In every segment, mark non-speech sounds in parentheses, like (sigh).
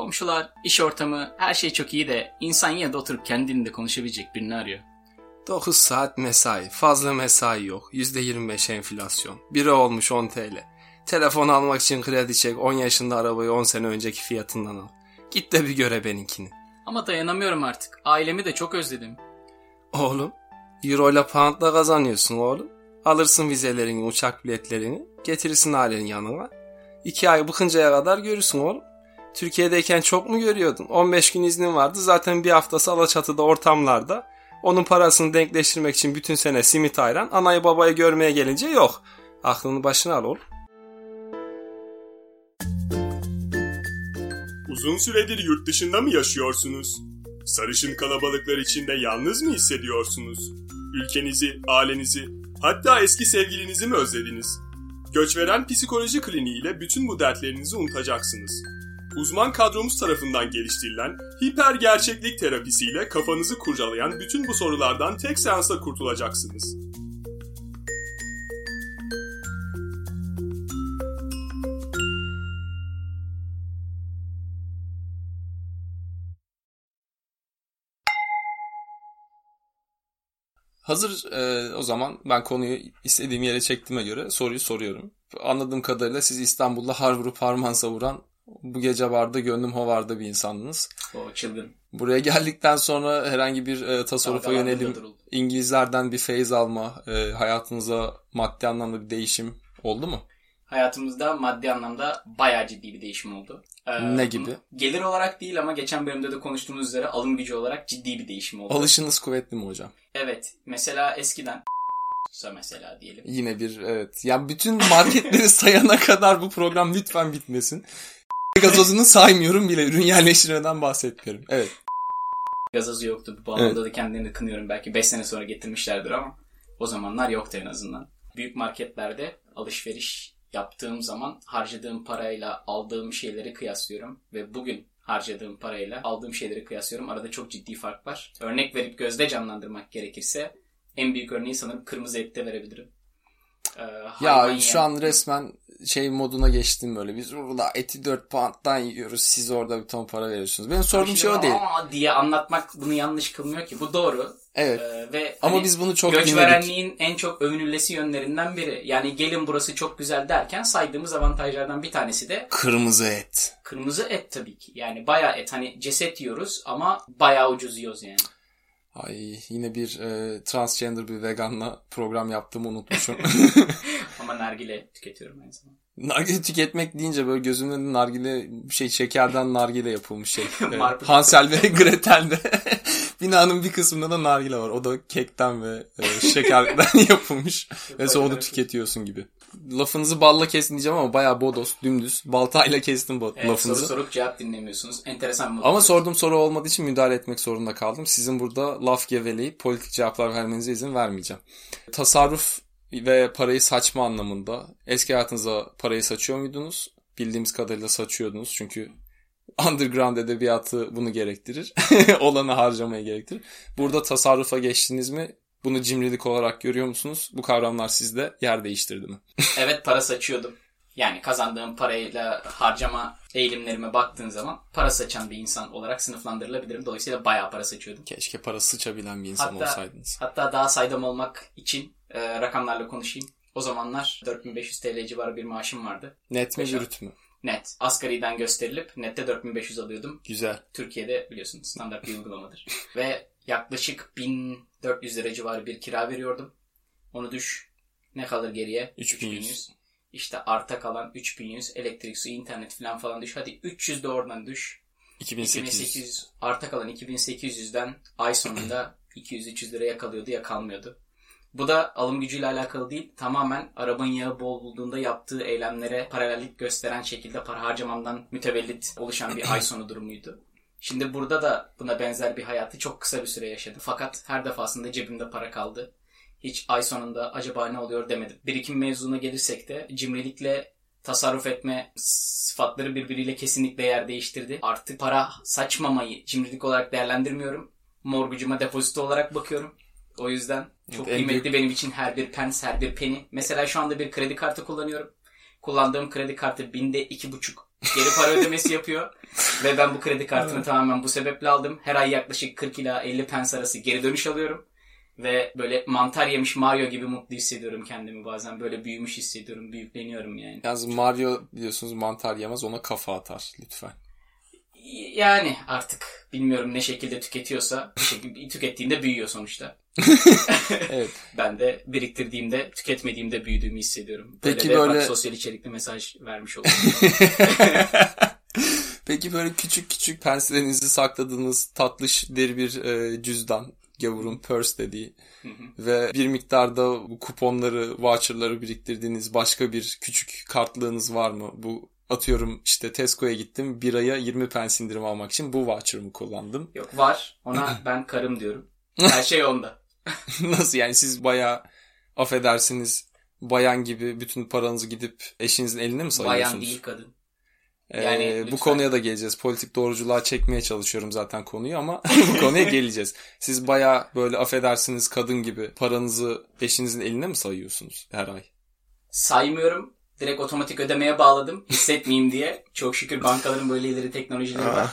Komşular, iş ortamı, her şey çok iyi de insan yine de oturup kendini konuşabilecek birini arıyor. 9 saat mesai, fazla mesai yok, %25 enflasyon, biri olmuş 10 TL. Telefon almak için kredi çek, 10 yaşında arabayı 10 sene önceki fiyatından al. Git de bir göre benimkini. Ama dayanamıyorum artık. Ailemi de çok özledim. Oğlum, euro ile poundla kazanıyorsun oğlum. Alırsın vizelerini, uçak biletlerini, getirirsin ailenin yanına. İki ay bıkıncaya kadar görürsün oğlum. Türkiye'deyken çok mu görüyordun? 15 gün iznin vardı. Zaten bir haftası Alaçatı'da ortamlarda. Onun parasını denkleştirmek için bütün sene simit ayran. Anayı babayı görmeye gelince yok. Aklını başına al oğlum. Uzun süredir yurt dışında mı yaşıyorsunuz? Sarışın kalabalıklar içinde yalnız mı hissediyorsunuz? Ülkenizi, ailenizi, hatta eski sevgilinizi mi özlediniz? Göçveren Psikoloji Kliniği ile bütün bu dertlerinizi unutacaksınız. Uzman kadromuz tarafından geliştirilen hiper gerçeklik terapisiyle kafanızı kurcalayan bütün bu sorulardan tek seansla kurtulacaksınız. Hazır e, o zaman ben konuyu istediğim yere çektiğime göre soruyu soruyorum. Anladığım kadarıyla siz İstanbul'da har vurup harman savuran bu gece vardı gönlüm hovarda bir insandınız. O çılgın. Buraya geldikten sonra herhangi bir e, tasarrufa yönelim, İngilizlerden bir feyiz alma, e, hayatınıza maddi anlamda bir değişim oldu mu? Hayatımızda maddi anlamda bayağı ciddi bir değişim oldu. Ee, ne gibi? Gelir olarak değil ama geçen bölümde de konuştuğumuz üzere alım gücü olarak ciddi bir değişim oldu. Alışınız kuvvetli mi hocam? Evet. Mesela eskiden mesela diyelim. Yine bir evet. Ya bütün marketleri (laughs) sayana kadar bu program lütfen bitmesin. Gazozunu saymıyorum bile. Ürün yerleştirmeden bahsetmiyorum. Evet. Gazozu yoktu. Bu anlamda evet. da kendilerini kınıyorum. Belki 5 sene sonra getirmişlerdir ama o zamanlar yoktu en azından. Büyük marketlerde alışveriş yaptığım zaman harcadığım parayla aldığım şeyleri kıyaslıyorum ve bugün harcadığım parayla aldığım şeyleri kıyaslıyorum. Arada çok ciddi fark var. Örnek verip gözde canlandırmak gerekirse en büyük örneği sanırım kırmızı ette verebilirim. Ee, ya şu an resmen şey moduna geçtim böyle. Biz burada eti 4 pound'dan yiyoruz. Siz orada bir ton para veriyorsunuz. Benim sorduğum şey o değil. Aa diye anlatmak bunu yanlış kılmıyor ki. Bu doğru. Evet. Ee, ve Ama hani, biz bunu çok Göçverenliğin en çok övünülesi yönlerinden biri. Yani gelin burası çok güzel derken saydığımız avantajlardan bir tanesi de kırmızı et. Kırmızı et tabii ki. Yani bayağı et. Hani ceset yiyoruz ama bayağı ucuz yiyoruz yani. Ay yine bir e, transgender bir veganla program yaptığımı unutmuşum. (laughs) Ama nargile tüketiyorum aynı zamanda. Nargile tüketmek deyince böyle gözümün önünde nargile şey şekerden nargile yapılmış şey. (laughs) e, Hansel ve (laughs) Gretel'de (laughs) binanın bir kısmında da nargile var. O da kekten ve e, şekerden yapılmış. Ve onu tüketiyorsun gibi lafınızı balla kesin diyeceğim ama bayağı bodos, dümdüz. Baltayla kestim bu evet, lafınızı. Soru sorup cevap dinlemiyorsunuz. Enteresan mı? Ama sorduğum soru olmadığı için müdahale etmek zorunda kaldım. Sizin burada laf geveleyip politik cevaplar vermenize izin vermeyeceğim. Tasarruf ve parayı saçma anlamında eski hayatınıza parayı saçıyor muydunuz? Bildiğimiz kadarıyla saçıyordunuz çünkü underground edebiyatı bunu gerektirir. (laughs) Olanı harcamayı gerektirir. Burada tasarrufa geçtiniz mi? Bunu cimrilik olarak görüyor musunuz? Bu kavramlar sizde yer değiştirdi mi? (laughs) evet para saçıyordum. Yani kazandığım parayla harcama eğilimlerime baktığın zaman para saçan bir insan olarak sınıflandırılabilirim. Dolayısıyla bayağı para saçıyordum. Keşke para sıçabilen bir insan hatta, olsaydınız. Hatta daha saydam olmak için e, rakamlarla konuşayım. O zamanlar 4500 TL civarı bir maaşım vardı. Net mi brüt mü? Net. Asgariden gösterilip nette 4500 alıyordum. Güzel. Türkiye'de biliyorsunuz standart bir uygulamadır. (laughs) Ve yaklaşık 1400 lira civarı bir kira veriyordum. Onu düş. Ne kalır geriye? 3100. İşte arta kalan 3100 elektrik, su, internet falan falan düş. Hadi 300 de oradan düş. 2800. 2800 arta kalan 2800'den ay sonunda (clears throat) 200-300 liraya kalıyordu ya kalmıyordu. Bu da alım gücüyle alakalı değil. Tamamen arabanın yağı bol bulduğunda yaptığı eylemlere paralellik gösteren şekilde para harcamamdan mütevellit oluşan bir ay sonu durumuydu. Şimdi burada da buna benzer bir hayatı çok kısa bir süre yaşadım. Fakat her defasında cebimde para kaldı. Hiç ay sonunda acaba ne oluyor demedim. Birikim mevzuna gelirsek de cimrilikle tasarruf etme sıfatları birbiriyle kesinlikle yer değiştirdi. Artık para saçmamayı cimrilik olarak değerlendirmiyorum. Morgucuma depozito olarak bakıyorum. O yüzden çok evet, kıymetli büyük... benim için her bir pens, her bir peni. Mesela şu anda bir kredi kartı kullanıyorum. Kullandığım kredi kartı binde iki buçuk Geri para ödemesi yapıyor. (laughs) Ve ben bu kredi kartını tamamen bu sebeple aldım. Her ay yaklaşık 40 ila 50 pence arası geri dönüş alıyorum. Ve böyle mantar yemiş Mario gibi mutlu hissediyorum kendimi bazen. Böyle büyümüş hissediyorum, büyükleniyorum yani. Yalnız Mario diyorsunuz mantar yemez ona kafa atar lütfen. Yani artık bilmiyorum ne şekilde tüketiyorsa şekilde tükettiğinde büyüyor sonuçta. Evet. (laughs) Ben de biriktirdiğimde, tüketmediğimde büyüdüğümü hissediyorum. Peki böyle, böyle... Bak, sosyal içerikli mesaj vermiş oldum. (laughs) Peki böyle küçük küçük penslerinizi sakladığınız tatlış deri bir e, cüzdan, gavurun purse dediği ve bir miktarda bu kuponları, voucherları biriktirdiğiniz başka bir küçük kartlığınız var mı? Bu atıyorum işte Tesco'ya gittim biraya 20 pence indirim almak için bu voucher'ımı kullandım. Yok var. Ona (clears throat) ben karım diyorum. Her şey onda. (laughs) Nasıl yani siz bayağı affedersiniz bayan gibi bütün paranızı gidip eşinizin eline mi sayıyorsunuz? Bayan değil kadın. Yani ee, bu konuya da geleceğiz. Politik doğruculuğa çekmeye çalışıyorum zaten konuyu ama (laughs) bu konuya (laughs) geleceğiz. Siz baya böyle affedersiniz kadın gibi paranızı eşinizin eline mi sayıyorsunuz her ay? Saymıyorum. Direkt otomatik ödemeye bağladım. Hissetmeyeyim diye. Çok şükür bankaların böyle ileri teknolojileri var.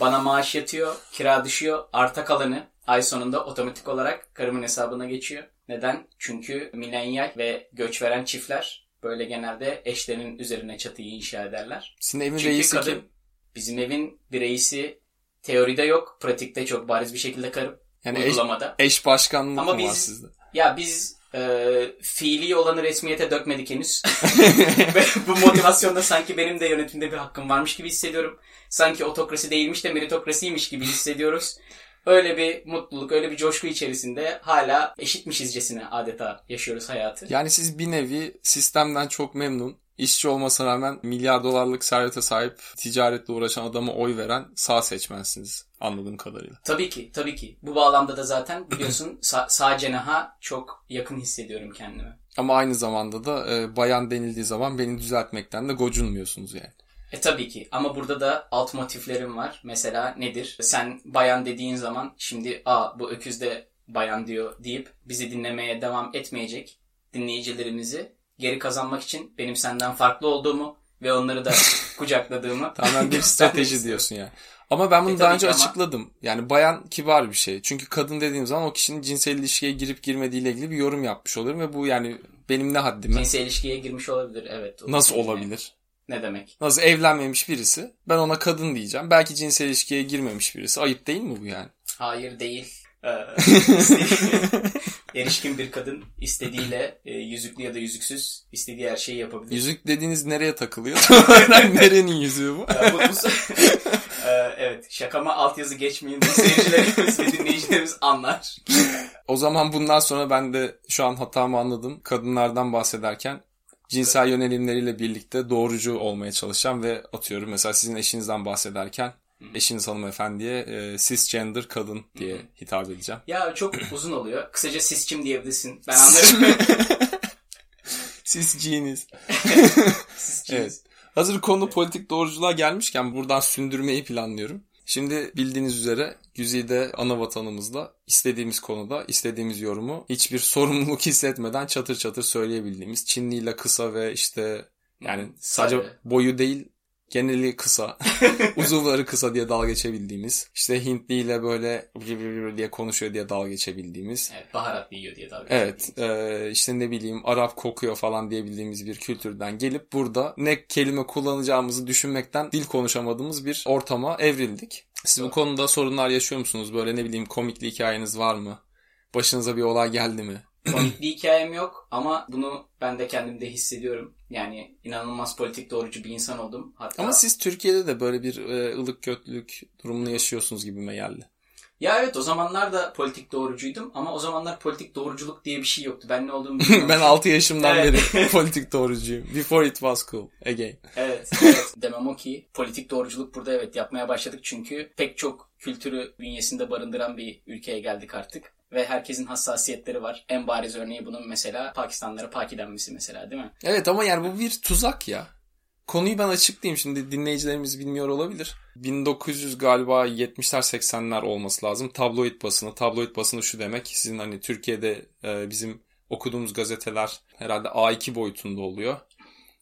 Bana maaş yatıyor, kira düşüyor. Arta kalanı ay sonunda otomatik olarak karımın hesabına geçiyor. Neden? Çünkü milenyal ve göç veren çiftler böyle genelde eşlerinin üzerine çatıyı inşa ederler. Sizin evin Çünkü reisi kadın, kim? Bizim evin bir reisi teoride yok, pratikte çok bariz bir şekilde karım. Yani eş, uygulamada. eş başkanlık Ama mı biz, var sizde? Ya biz e, fiili olanı resmiyete dökmedik henüz. (laughs) Ve bu motivasyonda sanki benim de yönetimde bir hakkım varmış gibi hissediyorum. Sanki otokrasi değilmiş de meritokrasiymiş gibi hissediyoruz. Öyle bir mutluluk, öyle bir coşku içerisinde hala eşitmişizcesine adeta yaşıyoruz hayatı. Yani siz bir nevi sistemden çok memnun, işçi olmasına rağmen milyar dolarlık servete sahip ticaretle uğraşan adama oy veren sağ seçmensiniz anladığım kadarıyla. Tabii ki, tabii ki. Bu bağlamda da zaten biliyorsun (clears throat) sağ, sağ cenaha çok yakın hissediyorum kendimi. Ama aynı zamanda da e, bayan denildiği zaman beni düzeltmekten de gocunmuyorsunuz yani. E tabii ki ama burada da alt motiflerim var. Mesela nedir? Sen bayan dediğin zaman şimdi a bu öküz de bayan diyor deyip bizi dinlemeye devam etmeyecek dinleyicilerimizi geri kazanmak için benim senden farklı olduğumu ve onları da (laughs) kucakladığımı. Tamamen bir (laughs) strateji diyorsun yani. Ama ben bunu e, daha önce ama... açıkladım. Yani bayan kibar bir şey. Çünkü kadın dediğim zaman o kişinin cinsel ilişkiye girip girmediğiyle ilgili bir yorum yapmış olurum ve bu yani benim ne haddime. Cinsel ilişkiye girmiş olabilir evet. Nasıl olabilir? Ne demek? Nasıl evlenmemiş birisi. Ben ona kadın diyeceğim. Belki cinsel ilişkiye girmemiş birisi. Ayıp değil mi bu yani? Hayır değil. Ee, (laughs) erişkin bir kadın istediğiyle e, yüzüklü ya da yüzüksüz istediği her şeyi yapabilir. Yüzük dediğiniz nereye takılıyor? (laughs) Nerenin yüzüğü bu? bu, bu (laughs) ee, evet şakama altyazı geçmeyin seyircilerimiz ve dinleyicilerimiz anlar. O zaman bundan sonra ben de şu an hatamı anladım. Kadınlardan bahsederken cinsel yönelimleriyle birlikte doğrucu olmaya çalışan ve atıyorum mesela sizin eşinizden bahsederken eşiniz hanımefendiye e, cisgender kadın diye hitap edeceğim. Ya çok (clears throat) uzun oluyor. Kısaca ciskim diyebilirsin. Ben (laughs) anlarım. Cisgeniz. (laughs) evet. Hazır konu politik doğruculuğa gelmişken buradan sündürmeyi planlıyorum. Şimdi bildiğiniz üzere Güzide ana vatanımızda istediğimiz konuda istediğimiz yorumu hiçbir (laughs) sorumluluk hissetmeden çatır çatır söyleyebildiğimiz Çinli ile kısa ve işte yani sadece. boyu değil geneli kısa, (laughs) uzuvları kısa diye dalga geçebildiğimiz, işte Hintli ile böyle diye konuşuyor diye dalga geçebildiğimiz. Evet, baharat yiyor diye dalga Evet, e, işte ne bileyim Arap kokuyor falan diyebildiğimiz bir kültürden gelip burada ne kelime kullanacağımızı düşünmekten dil konuşamadığımız bir ortama evrildik. Siz bu konuda sorunlar yaşıyor musunuz? Böyle ne bileyim komikli hikayeniz var mı? Başınıza bir olay geldi mi? Komik bir hikayem yok ama bunu ben de kendimde hissediyorum. Yani inanılmaz politik doğrucu bir insan oldum. Hatta... Ama siz Türkiye'de de böyle bir e, ılık kötülük durumunu yaşıyorsunuz gibime geldi. Ya evet o zamanlar da politik doğrucuydum ama o zamanlar politik doğruculuk diye bir şey yoktu. Ben ne olduğumu (laughs) bilmiyorum. ben 6 yaşımdan beri (laughs) politik doğrucuyum. Before it was cool. Again. Evet, evet. (laughs) Demem o ki politik doğruculuk burada evet yapmaya başladık çünkü pek çok kültürü bünyesinde barındıran bir ülkeye geldik artık ve herkesin hassasiyetleri var. En bariz örneği bunun mesela Pakistanlara Paki denmesi mesela değil mi? Evet ama yani bu bir tuzak ya. Konuyu ben açıklayayım şimdi dinleyicilerimiz bilmiyor olabilir. 1900 galiba 70'ler 80'ler olması lazım. Tabloid basını. Tabloid basını şu demek. Sizin hani Türkiye'de e, bizim okuduğumuz gazeteler herhalde A2 boyutunda oluyor.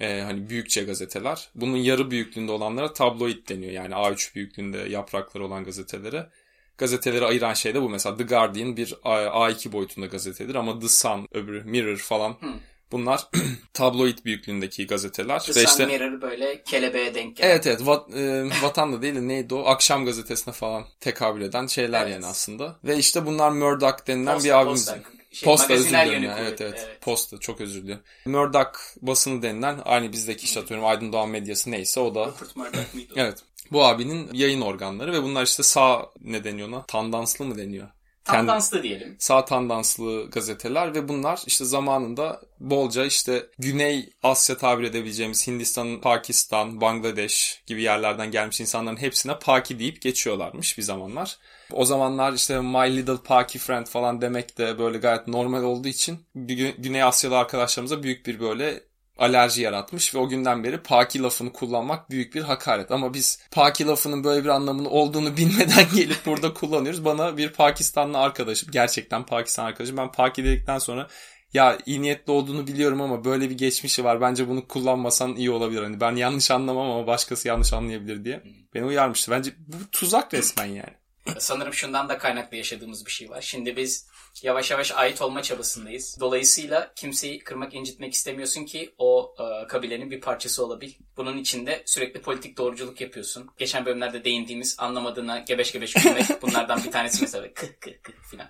e, hani büyükçe gazeteler. Bunun yarı büyüklüğünde olanlara tabloid deniyor. Yani A3 büyüklüğünde yaprakları olan gazetelere. Gazeteleri ayıran şey de bu. Mesela The Guardian bir A2 boyutunda gazetedir ama The Sun, öbürü Mirror falan Hmm. bunlar (clears throat) tabloid büyüklüğündeki gazeteler. The Ve Sun işte Mirror böyle kelebeğe denk gelen. Evet evet Vat, e, Vatan da değil de neydi o akşam gazetesine falan tekabül eden şeyler Evet. yani aslında. Ve işte bunlar Murdoch denilen Posta, bir abimiz. posta. Şey, Posta özür dilerim yönü ya. Evet, evet evet. Posta çok özür diliyorum. Murdoch basını denilen aynı bizdeki işte atıyorum Aydın Doğan medyası neyse o da Rupert Murdoch evet bu abinin yayın organları ve bunlar işte sağ ne deniyor ona tandanslı mı deniyor? Tam Kendi- danslı diyelim. sağ tandanslı gazeteler ve bunlar işte zamanında bolca işte Güney Asya tabir edebileceğimiz Hindistan, Pakistan, Bangladeş gibi yerlerden gelmiş insanların hepsine Paki deyip geçiyorlarmış bir zamanlar. O zamanlar işte My Little Paki Friend falan demek de böyle gayet normal olduğu için Gü- Güney Asyalı arkadaşlarımıza büyük bir böyle alerji yaratmış ve o günden beri Paki lafını kullanmak büyük bir hakaret. Ama biz Paki lafının böyle bir anlamının olduğunu (laughs) bilmeden gelip burada kullanıyoruz. Bana bir Pakistanlı arkadaşım, gerçekten Pakistan arkadaşım. Ben Paki dedikten sonra ya iyi niyetli olduğunu biliyorum ama böyle bir geçmişi var. Bence bunu kullanmasan iyi olabilir. Hani ben yanlış anlamam ama başkası yanlış anlayabilir diye. Beni uyarmıştı. Bence bu tuzak resmen yani. Sanırım şundan da kaynaklı yaşadığımız bir şey var. Şimdi biz yavaş yavaş ait olma çabasındayız. Dolayısıyla kimseyi kırmak, incitmek istemiyorsun ki o e, kabilenin bir parçası olabil. Bunun için de sürekli politik doğruculuk yapıyorsun. Geçen bölümlerde değindiğimiz anlamadığına gebeş gebeş gülmek (laughs) bunlardan bir tanesi mesela kıh kıh kıh filan.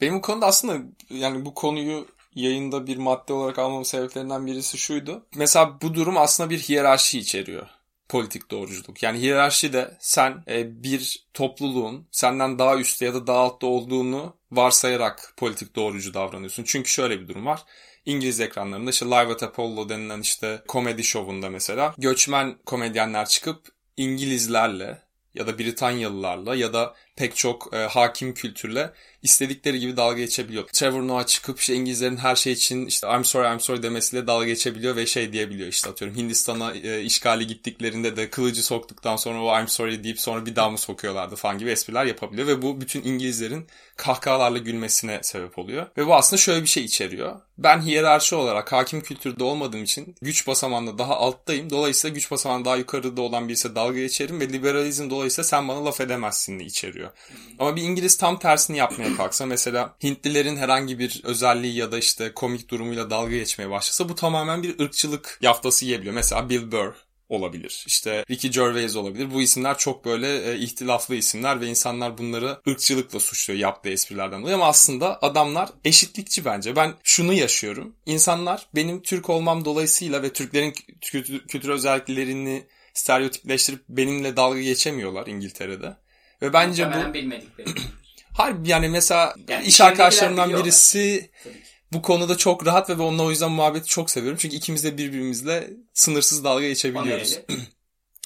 Benim bu konuda aslında yani bu konuyu yayında bir madde olarak almamın sebeplerinden birisi şuydu. Mesela bu durum aslında bir hiyerarşi içeriyor. Politik doğruculuk. Yani hiyerarşi de sen e, bir topluluğun senden daha üstte ya da daha altta olduğunu varsayarak politik doğrucu davranıyorsun. Çünkü şöyle bir durum var. İngiliz ekranlarında işte Live at Apollo denilen işte komedi şovunda mesela göçmen komedyenler çıkıp İngilizlerle ya da Britanyalılarla ya da pek çok e, hakim kültürle istedikleri gibi dalga geçebiliyor. Trevor Noah çıkıp işte İngilizlerin her şey için işte I'm sorry I'm sorry demesiyle dalga geçebiliyor ve şey diyebiliyor işte atıyorum Hindistan'a e, işgali gittiklerinde de kılıcı soktuktan sonra o I'm sorry deyip sonra bir daha mı sokuyorlardı falan gibi espriler yapabiliyor ve bu bütün İngilizlerin kahkahalarla gülmesine sebep oluyor. Ve bu aslında şöyle bir şey içeriyor. Ben hiyerarşi olarak hakim kültürde olmadığım için güç basamağında daha alttayım. Dolayısıyla güç basamağında daha yukarıda olan birisi dalga geçerim ve liberalizm dolayısıyla sen bana laf edemezsin içeriyor. Ama bir İngiliz tam tersini yapmaya kalksa mesela Hintlilerin herhangi bir özelliği ya da işte komik durumuyla dalga geçmeye başlasa bu tamamen bir ırkçılık yaftası yiyebiliyor. Mesela Bill Burr olabilir. İşte Ricky Gervais olabilir. Bu isimler çok böyle e, ihtilaflı isimler ve insanlar bunları ırkçılıkla suçluyor yaptığı esprilerden dolayı. Ama aslında adamlar eşitlikçi bence. Ben şunu yaşıyorum. İnsanlar benim Türk olmam dolayısıyla ve Türklerin kültür, kültürel özelliklerini stereotipleştirip benimle dalga geçemiyorlar İngiltere'de. Ve bence bu bilmedikleri. (clears throat) Hayır yani mesela Yani iş arkadaşlarımdan birisi bu konuda çok rahat ve onunla o yüzden muhabbeti çok seviyorum. Çünkü ikimiz de birbirimizle sınırsız dalga geçebiliyoruz. (clears throat)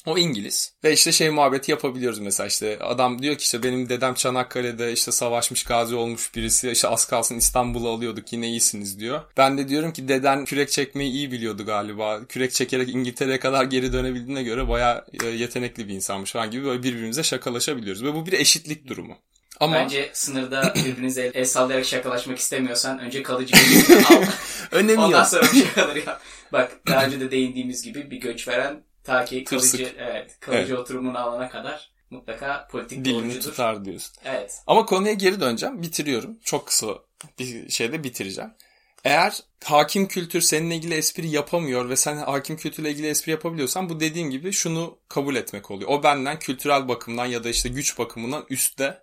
O İngiliz. Ve işte şey muhabbeti yapabiliyoruz mesela işte adam diyor ki işte benim dedem Çanakkale'de işte savaşmış gazi olmuş birisi işte az kalsın İstanbul'u alıyorduk yine iyisiniz diyor. Ben de diyorum ki deden kürek çekmeyi iyi biliyordu galiba. Kürek çekerek İngiltere'ye kadar geri dönebildiğine göre bayağı e, yetenekli bir insanmış falan gibi böyle birbirimize şakalaşabiliyoruz. Ve bu bir eşitlik durumu. Ama Bence sınırda (clears throat) birbirinize el, el sallayarak şakalaşmak istemiyorsan önce kalıcı bir (laughs) al. önemi Ondan yok. sonra şakaları yap. Bak daha önce de değindiğimiz gibi bir göç veren ta ki Tırsık. kalıcı, evet, kalıcı oturumunu alana kadar mutlaka politik Dilini doğrucudur. tutar diyorsun. Evet. Ama konuya geri döneceğim. Bitiriyorum. Çok kısa bir şeyde bitireceğim. Eğer hakim kültür seninle ilgili espri yapamıyor ve sen hakim kültürle ilgili espri yapabiliyorsan bu dediğim gibi şunu kabul etmek oluyor. O benden kültürel bakımdan ya da işte güç bakımından üstte.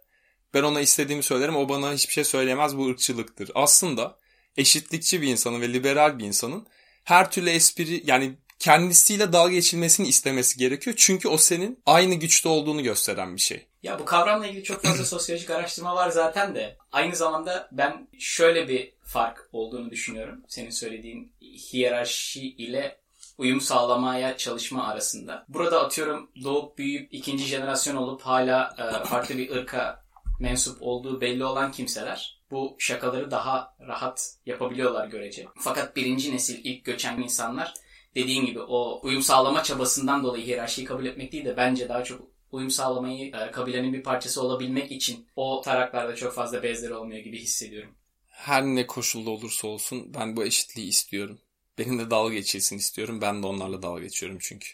Ben ona istediğimi söylerim. O bana hiçbir şey söyleyemez. Bu ırkçılıktır. Aslında eşitlikçi bir insanın ve liberal bir insanın her türlü espri yani kendisiyle dalga geçilmesini istemesi gerekiyor. Çünkü o senin aynı güçte olduğunu gösteren bir şey. Ya bu kavramla ilgili çok fazla (clears throat) sosyolojik araştırma var zaten de. Aynı zamanda ben şöyle bir fark olduğunu düşünüyorum. Senin söylediğin hiyerarşi ile uyum sağlamaya çalışma arasında. Burada atıyorum doğup büyüyüp ikinci jenerasyon olup hala e, farklı bir ırka mensup olduğu belli olan kimseler bu şakaları daha rahat yapabiliyorlar görece. Fakat birinci nesil ilk göçen insanlar dediğin gibi o uyum sağlama çabasından dolayı hiyerarşiyi kabul etmek değil de bence daha çok uyum sağlamayı e, kabilenin bir parçası olabilmek için o taraklarda çok fazla bezleri olmuyor gibi hissediyorum. her ne koşulda olursa olsun ben bu eşitliği istiyorum. Benimle dalga geçilsin istiyorum. Ben de onlarla dalga geçiyorum çünkü.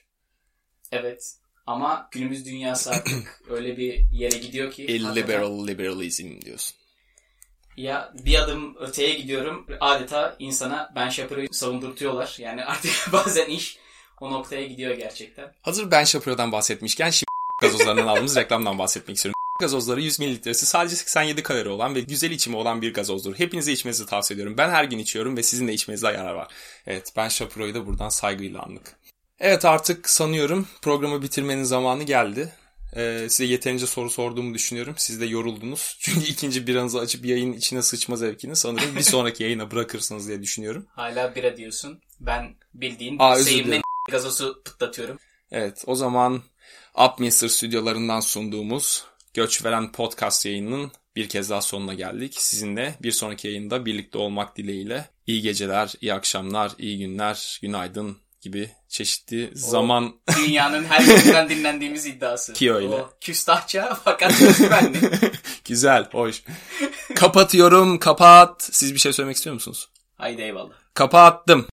Evet. Ama günümüz dünyası artık (coughs) öyle bir yere gidiyor ki. hakikaten- Illiberal liberalism diyorsun. Ya bir adım öteye gidiyorum. Adeta insana Ben Shapiro'yu savundurtuyorlar. Yani (laughs) artık bazen iş o noktaya gidiyor gerçekten. Hazır Ben Shapiro'dan bahsetmişken şimdi (laughs) gazozlarından aldığımız reklamdan bahsetmek istiyorum. (laughs) Gazozları 100 mililitresi sadece 87 kalori olan ve güzel içimi olan bir gazozdur. Hepinize içmenizi tavsiye ediyorum. Ben her gün içiyorum ve sizin de içmenizde yarar var. Evet Ben Shapiro'yu da buradan saygıyla andık. Evet artık sanıyorum programı bitirmenin zamanı geldi. Ee, size yeterince soru sorduğumu düşünüyorum. Siz de yoruldunuz. (laughs) Çünkü ikinci biranızı açıp yayının içine sıçma zevkini sanırım bir sonraki yayına bırakırsınız diye düşünüyorum. (laughs) Hala bira diyorsun. Ben bildiğin Aa, dilerim. (laughs) gazosu pıtlatıyorum. Evet o zaman Upminster stüdyolarından sunduğumuz Göç Veren Podcast yayınının bir kez daha sonuna geldik. Sizinle bir sonraki yayında birlikte olmak dileğiyle iyi geceler, iyi akşamlar, iyi günler, günaydın gibi çeşitli zaman Dünyanın her yerinden (laughs) dinlendiğimiz iddiası. Ki öyle. O küstahça fakat özgüvenli. (laughs) güzel, hoş. Kapatıyorum, kapat. Siz bir şey söylemek istiyor musunuz? Haydi eyvallah. Kapattım.